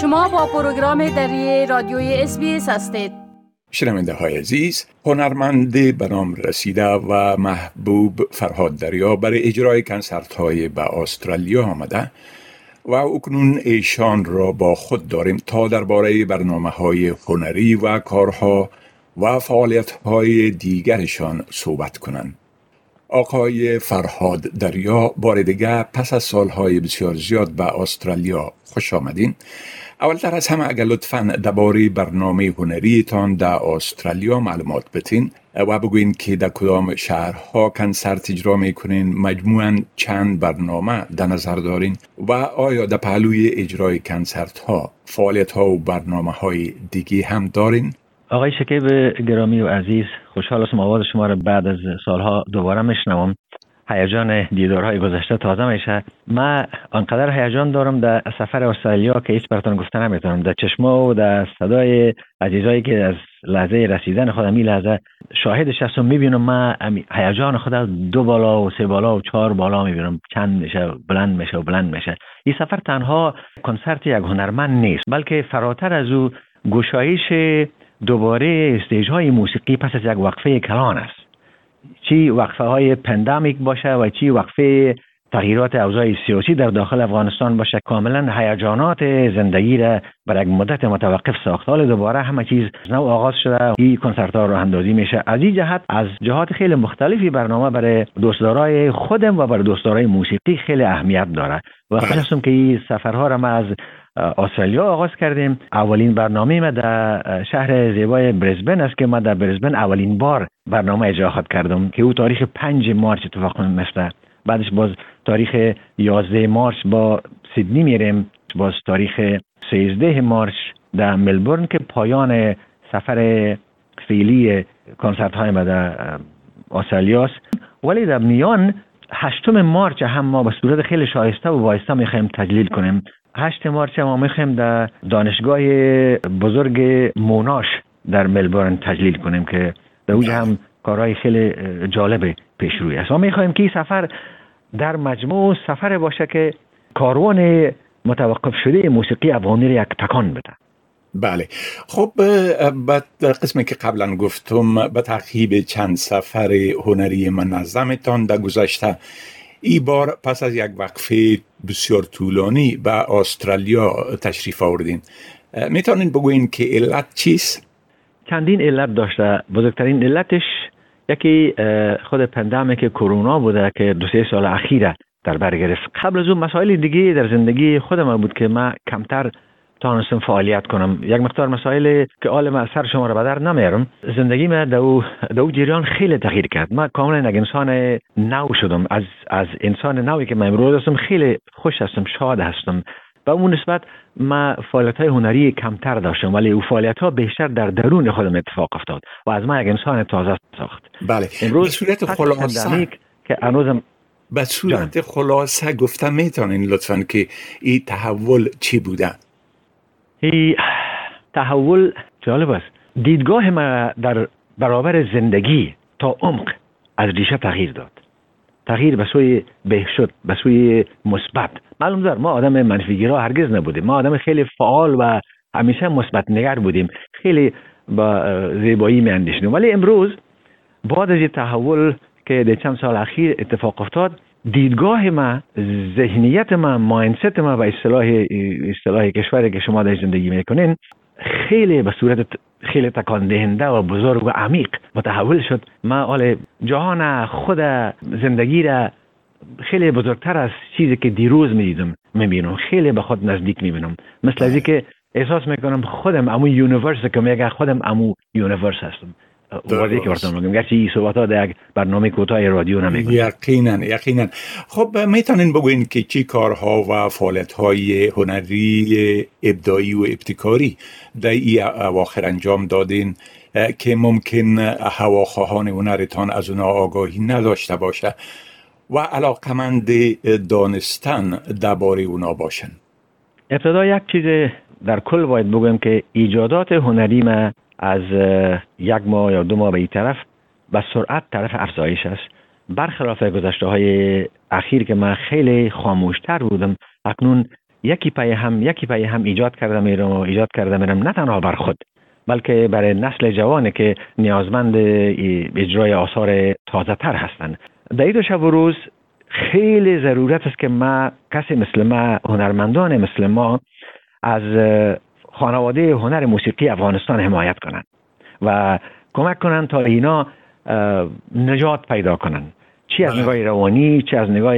شما با پروگرام دری رادیوی اس هستید شنونده های عزیز هنرمند به نام رسیده و محبوب فرهاد دریا برای اجرای کنسرت های به استرالیا آمده و اکنون ایشان را با خود داریم تا درباره برنامه های هنری و کارها و فعالیت های دیگرشان صحبت کنند. آقای فرهاد دریا بار دیگه پس از سالهای بسیار زیاد به استرالیا خوش آمدین اولتر از همه اگر لطفا درباره برنامه هنریتان در استرالیا معلومات بتین و بگوین که در کدام شهرها کنسرت اجرا می‌کنین مجموعا چند برنامه در نظر دارین؟ و آیا در پهلوی اجرای کنسرت ها فعالیت ها و برنامه های دیگه هم دارین؟ آقای شکیب گرامی و عزیز خوشحال هستم آواز شما را بعد از سالها دوباره میشنوم. هیجان دیدارهای گذشته تازه میشه. من آنقدر هیجان دارم در سفر استرالیا که هیچ براتون گفته نمی‌تونم. در چشما و در صدای عزیزایی که از لحظه رسیدن خودم می لحظه شاهدش هستم می‌بینم من هیجان خدا دو بالا و سه بالا و چهار بالا می‌بینم. چند میشه بلند میشه و بلند میشه. این سفر تنها کنسرت یک هنرمند نیست بلکه فراتر از او گشایش دوباره استیج های موسیقی پس از یک وقفه کلان است. چی وقفه های پندامیک باشه و چی وقفه تغییرات اوضاع سیاسی در داخل افغانستان باشه. کاملا هیجانات زندگی را بر یک مدت متوقف ساخت. حال دوباره همه چیز نو آغاز شده. این کنسرت ها رو اندازی میشه. از این جهت از جهات خیلی مختلفی برنامه برای دوستدارای خودم و برای دوستدارای موسیقی خیلی اهمیت داره. و خوش بله. که این سفرها را ما از استرالیا آغاز کردیم. اولین برنامه ما در شهر زیبای برزبن است که ما در برزبن اولین بار برنامه اجرا خواهد کردم که او تاریخ 5 مارچ اتفاق میفته بعدش باز تاریخ 11 مارچ با سیدنی میریم. باز تاریخ 13 مارچ در ملبورن که پایان سفر فعلی کنسرت های ما در استرالیا است ولی در میان هشتم مارچ هم ما به صورت خیلی شایسته و وایسته می‌خوایم تجلیل کنیم. هشت مارچ ما می‌خوایم در دانشگاه بزرگ موناش در ملبورن تجلیل کنیم که در اونجا هم کارهای خیلی جالب پیش روی است. ما می‌خوایم که این سفر در مجموع سفر باشه که کاروان متوقف شده موسیقی افغانی را یک تکان بده. بله. خب بعد قسمی که قبلا گفتم به تعقیب چند سفر هنری منظمتان در گذشته ای بار پس از یک وقفه بسیار طولانی به استرالیا تشریف آوردین. می‌تونین بگوین که علت چیست؟ چندین علت داشته بزرگترین علتش یکی خود پندمه که کرونا بوده که دو سه سال اخیره در بر گرفت. قبل از اون مسائل دیگه در زندگی خودم بود که من کمتر تانستم فعالیت کنم. یک مقدار مسائل که آل ما سر شما را بدر نمیارم. زندگی من دو دو جریان خیلی تغییر کرد. من کاملا یک انسان نو شدم. از از انسان نوی که من امروز هستم خیلی خوش هستم شاد هستم. و اون نسبت ما فعالیت های هنری کمتر داشتم ولی او فعالیت ها بیشتر در درون خودم اتفاق افتاد و از من یک انسان تازه ساخت. بله. امروز به صورت خلاصه که هنوزم به صورت خلاصه گفتم می‌تونین لطفا که این تحول چی بوده؟ ای تحول جالب است. دیدگاه ما در برابر زندگی تا عمق از ریشه تغییر داد. تغییر به سوی بهشد به سوی مثبت. معلوم دار ما آدم منفیگیرا هرگز نبودیم. ما آدم خیلی فعال و همیشه مثبت نگر بودیم. خیلی با زیبایی می ولی امروز بعد از تحول که در چند سال اخیر اتفاق افتاد دیدگاه ما ذهنیت ما ماینست ما و اصطلاح اصطلاح کشوری که شما در زندگی می‌کنین خیلی به صورت خیلی تکان دهنده و بزرگ و عمیق متحول شد. ما حال جهان خود زندگی را خیلی بزرگتر از چیزی که دیروز می‌دیدم می‌بینم. خیلی به خود نزدیک می‌بینم. مثل از که احساس می‌کنم خودم امو یونیورس که میگه خودم امو یونیورس هستم. واضحی که براتون میگم گرچه صحبت ها در برنامه کوتاه رادیو نمیگم یقینا یقینا خب می‌تونین بگوین که چی کارها و فعالیت های هنری ابداعی و ابتکاری در این اواخر انجام دادین که ممکن هواخواهان هنرتان از اونا آگاهی نداشته باشه و علاقمند دانستن درباره اونا باشن ابتدا یک چیز در کل باید بگویم که ایجادات هنری ما از یک ماه یا دو ماه به این طرف به سرعت طرف افزایش است. برخلاف گذشته های اخیر که من خیلی خاموشتر بودم اکنون یکی پای هم یکی پای هم ایجاد کرده میرم و ایجاد کرده میرم نه تنها بر خود بلکه برای نسل جوانی که نیازمند اجرای آثار تازه تر هستند. در این دو شب و روز خیلی ضرورت است که ما کسی مثل ما هنرمندان مثل ما از خانواده هنر موسیقی افغانستان حمایت کنند و کمک کنند تا اینا نجات پیدا کنند. چی از بله. نگاه روانی چی از نگاه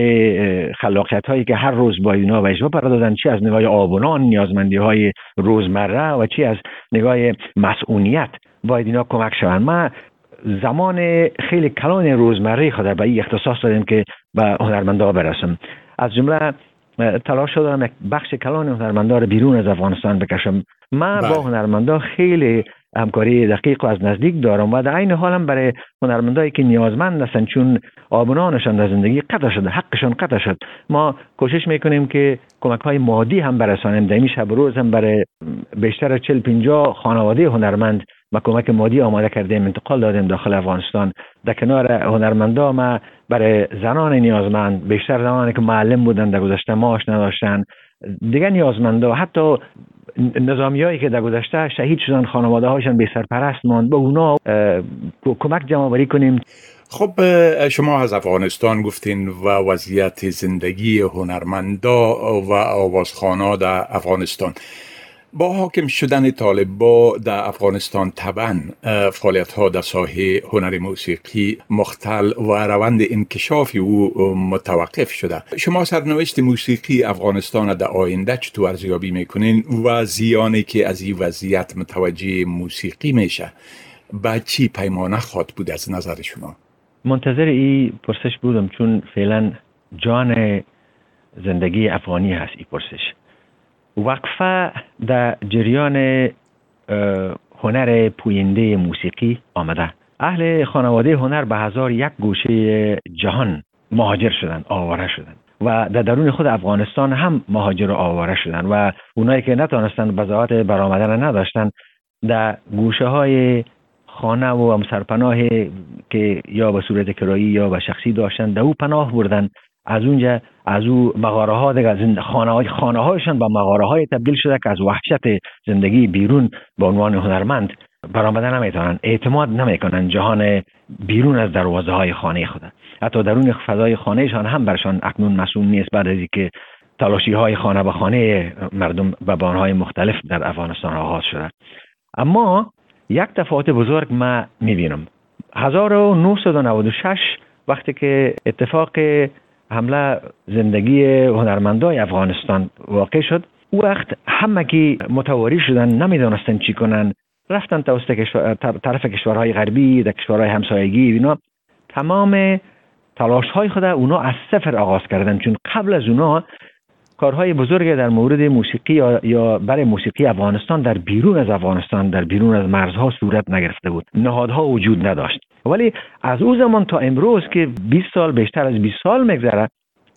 خلاقیت هایی که هر روز با اینا بهش بپردازن چی از نگاه آبونان نیازمندی های روزمره و چی از نگاه مسئولیت باید اینا کمک شوند. ما زمان خیلی کلان روزمره خود به این اختصاص دادیم که به هنرمندا برسم. از جمله تلاش دارم یک بخش کلان هنرمندا رو بیرون از افغانستان بکشم. من با بله. هنرمندا خیلی همکاری دقیق و از نزدیک دارم و در عین حالم برای هنرمندایی که نیازمند هستند چون آبونانشان در زندگی قطع شده حقشان قطع شد. ما کوشش می‌کنیم که کمک های مادی هم برسانیم. در این شب روز هم برای بیشتر چل پینجا خانواده هنرمند و کمک مادی آماده کردیم انتقال دادیم داخل افغانستان. در کنار هنرمندا ما برای زنان نیازمند بیشتر زنانی که معلم بودن در گذشته معاش نداشتن دیگه نیازمندا حتی نظامیایی که در گذشته شهید شدن خانواده هاشون به سرپرست ماند. به اونا کمک جمع بری کنیم. خب شما از افغانستان گفتین و وضعیت زندگی هنرمندا و آوازخانا در افغانستان. با حاکم شدن طالبا در افغانستان طبعا فعالیت ها در ساحه هنر موسیقی مختل و روند انکشاف او متوقف شده. شما سرنوشت موسیقی افغانستان در آینده چطور ارزیابی می‌کنین و زیانی که از این وضعیت متوجه موسیقی میشه با چی پیمانه خواد بود از نظر شما؟ منتظر ای پرسش بودم چون فعلا جان زندگی افغانی هست ای پرسش. وقفه در جریان هنر پوینده موسیقی آمده. اهل خانواده هنر به هزار یک گوشه جهان مهاجر شدن آواره شدن. و در درون خود افغانستان هم مهاجر و آواره شدن. و اونایی که نتانستند بزاعت برآمدن نداشتن در گوشه های خانه و سرپناه که یا به صورت کرایی یا به شخصی داشتن در او پناه بردن از اونجا از او مغاره ها دیگه خانه, خانه هایشان با مغاره های تبدیل شده که از وحشت زندگی بیرون به عنوان هنرمند برآمده نمی‌تونن اعتماد نمی‌کنن جهان بیرون از دروازه های خانه خود. حتی درون فضای خانهشان هم برشان اکنون مسئول نیست. بعد از اینکه تلاشی های خانه به خانه مردم به بانهای مختلف در افغانستان آغاز شده. اما یک تفاوت بزرگ ما می‌بینم. 1996 وقتی که اتفاق حمله زندگی هنرمندای افغانستان واقع شد. او وقت همه که متواری شدن نمی‌دانستن چی کنن. رفتن توسط کشور، طرف کشورهای غربی در کشورهای همسایگی اینا. تمام تلاش های خود اونا از صفر آغاز کردن. چون قبل از اونا کارهای بزرگ در مورد موسیقی یا, برای موسیقی افغانستان در بیرون از افغانستان در بیرون از مرزها صورت نگرفته بود. نهادها وجود نداشت. ولی از او زمان تا امروز که 20 سال بیشتر از 20 سال میگذره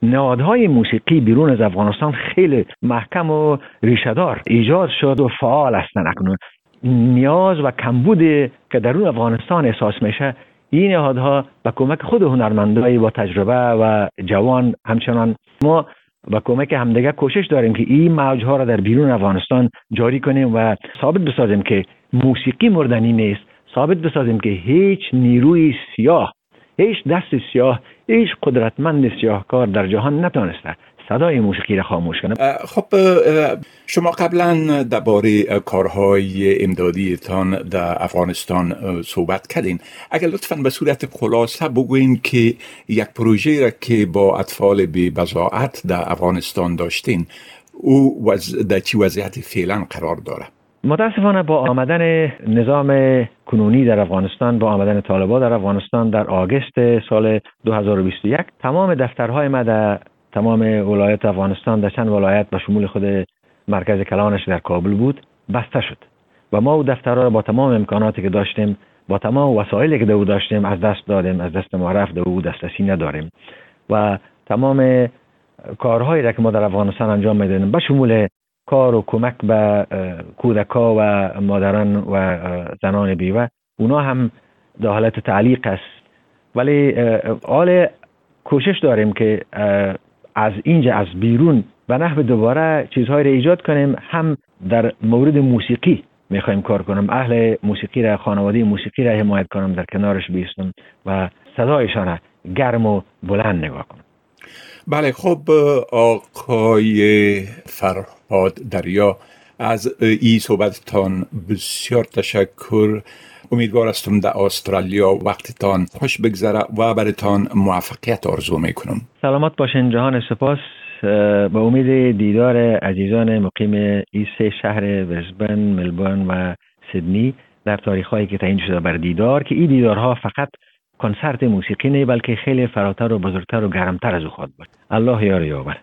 نهادهای موسیقی بیرون از افغانستان خیلی محکم و ریشهدار ایجاد شد و فعال هستند اکنون. نیاز و کمبود که درون افغانستان احساس میشه این نهادها به کمک خود هنرمندای با تجربه و جوان همچنان ما و کمک همدیگه کوشش داریم که این موجها را در بیرون افغانستان جاری کنیم و ثابت بسازیم که موسیقی مردنی نیست. ثابت بسازیم که هیچ نیروی سیاه هیچ دست سیاه هیچ قدرتمند سیاهکار در جهان نتانسته صدای موسیقی را خاموش کنه خب شما قبلا درباره کارهای امدادیتان در افغانستان صحبت کردین. اگر لطفا به صورت خلاصه بگوین که یک پروژه را که با اطفال به بزاعت در افغانستان داشتین او در چی وضعیت فعلا قرار داره متاسفانه با آمدن نظام کنونی در افغانستان با آمدن طالبان در افغانستان در آگست سال 2021 تمام دفترهای ما در تمام ولایت افغانستان در چند ولایت به شمول خود مرکز کلانش در کابل بود بسته شد. و ما او دفترها را با تمام امکاناتی که داشتیم با تمام وسایلی که دو داشتیم از دست دادیم از دست ما رفت دو دسترسی نداریم. و تمام کارهایی را که ما در افغانستان انجام می‌دادیم به شمول کار و کمک به کودکا و مادران و زنان بیوه. اونا هم در حالت تعلیق است. ولی حال کوشش داریم که از اینجا از بیرون به نحو دوباره چیزهایی را ایجاد کنیم. هم در مورد موسیقی می‌خوایم کار کنم. اهل موسیقی را خانواده موسیقی را حمایت کنم. در کنارش بیستم و صدایشان گرم و بلند نگاه کنم. بله خب آقای فرهاد دریا. از این صحبتتان بسیار تشکر. امیدوار هستم در استرالیا وقتتان خوش بگذره و برتان موفقیت آرزو می‌کنم. سلامت باشین جهان سپاس. با امید دیدار عزیزان مقیم این سه شهر ورزبن، ملبورن و سیدنی در تاریخ هایی که تعیین شده بر دیدار که این دیدارها فقط کنسرت موسیقی نه بلکه خیلی فراتر و بزرگتر و گرمتر از او خواهد بود. الله یار یاور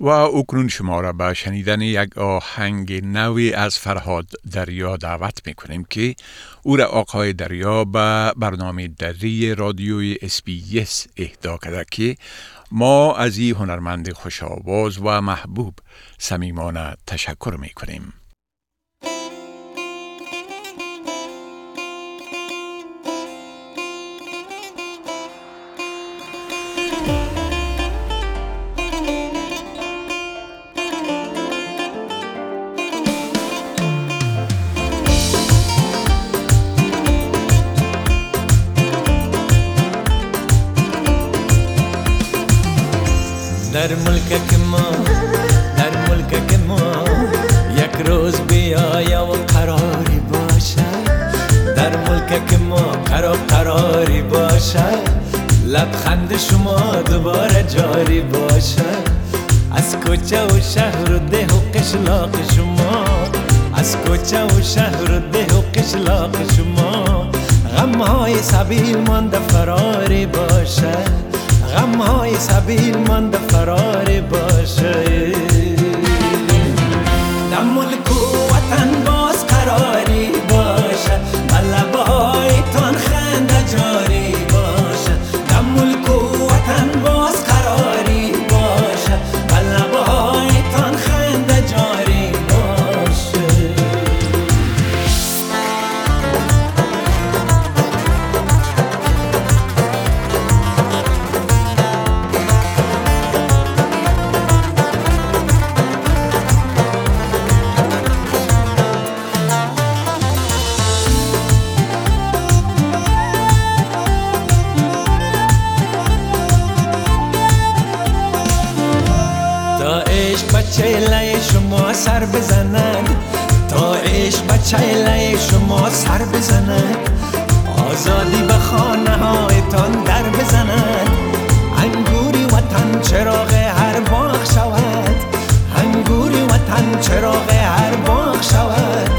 و اکنون شما را به شنیدن یک آهنگ نوی از فرهاد دریا دعوت می کنیم که او را آقای دریا به برنامه دری رادیوی اسپیس اهدا کرده که ما از این هنرمند خوش آواز و محبوب صمیمانه تشکر می کنیم. لبخند شما دوباره جاری باشه از کوچه و شهر و ده و قشلاق شما. از کوچه و شهر و ده و قشلاق شما. غم های سبیل مانده فراری باشه غم های سبیل مند فرار باشه عشق بچه لای شما سر بزند. تا عشق بچه لای شما سر بزند. آزادی به خانه هایتان در بزند. انگوری وطن چراغ هر باغ شود. انگوری وطن چراغ هر باغ شود.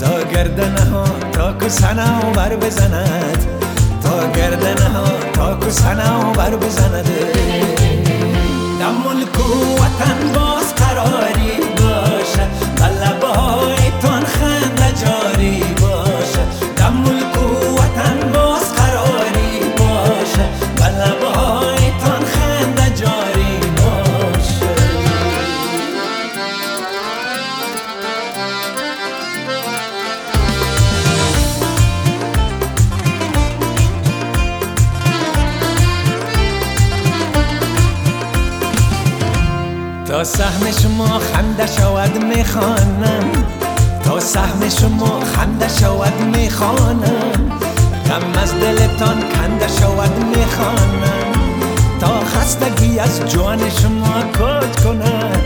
تا گردنه ها تا کسنه بر بزند. تا گردنه ها تا کسنه بر بزند. در ملک و وطن باز قراری تا سهم شما خنده شود می‌خوانم. تا سهم شما خنده شود می‌خوانم. غم از دلتان کنده شود می‌خوانم. تا خستگی از جان شما کج کند.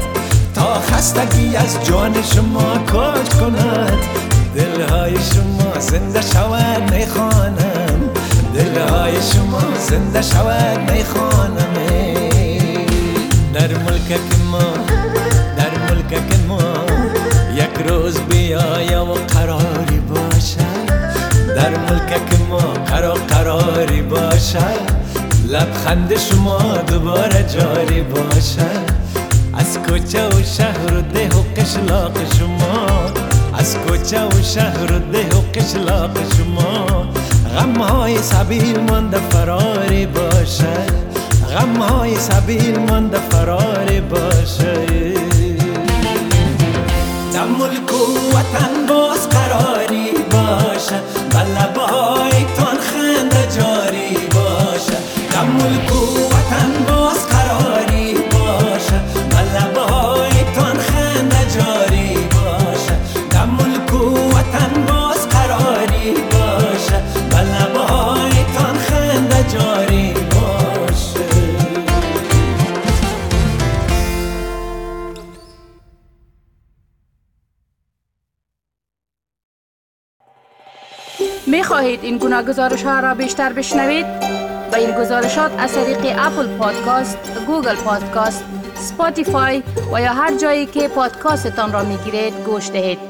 تا خستگی از جان شما کج کند. دلهای شما زنده شود می‌خوانم. دلهای شما زنده شود می‌خوانم. باشه لبخند شما دوباره جاری باشه از کوچه و شهر و ده و قشلاق شما؟ از کوچه و شهر و ده و قشلاق شما؟ غم های سبیل مانده فراری باشه غم های سبیل مانده فراری ملک و وطن باز قراری باشه بلبه خواهید این گونه گزارش ها را بیشتر بشنوید؟ به این گزارشات از طریق Apple Podcast، Google Podcast، Spotify و یا هر جایی که پادکاستتان را می گیرید گوش دهید.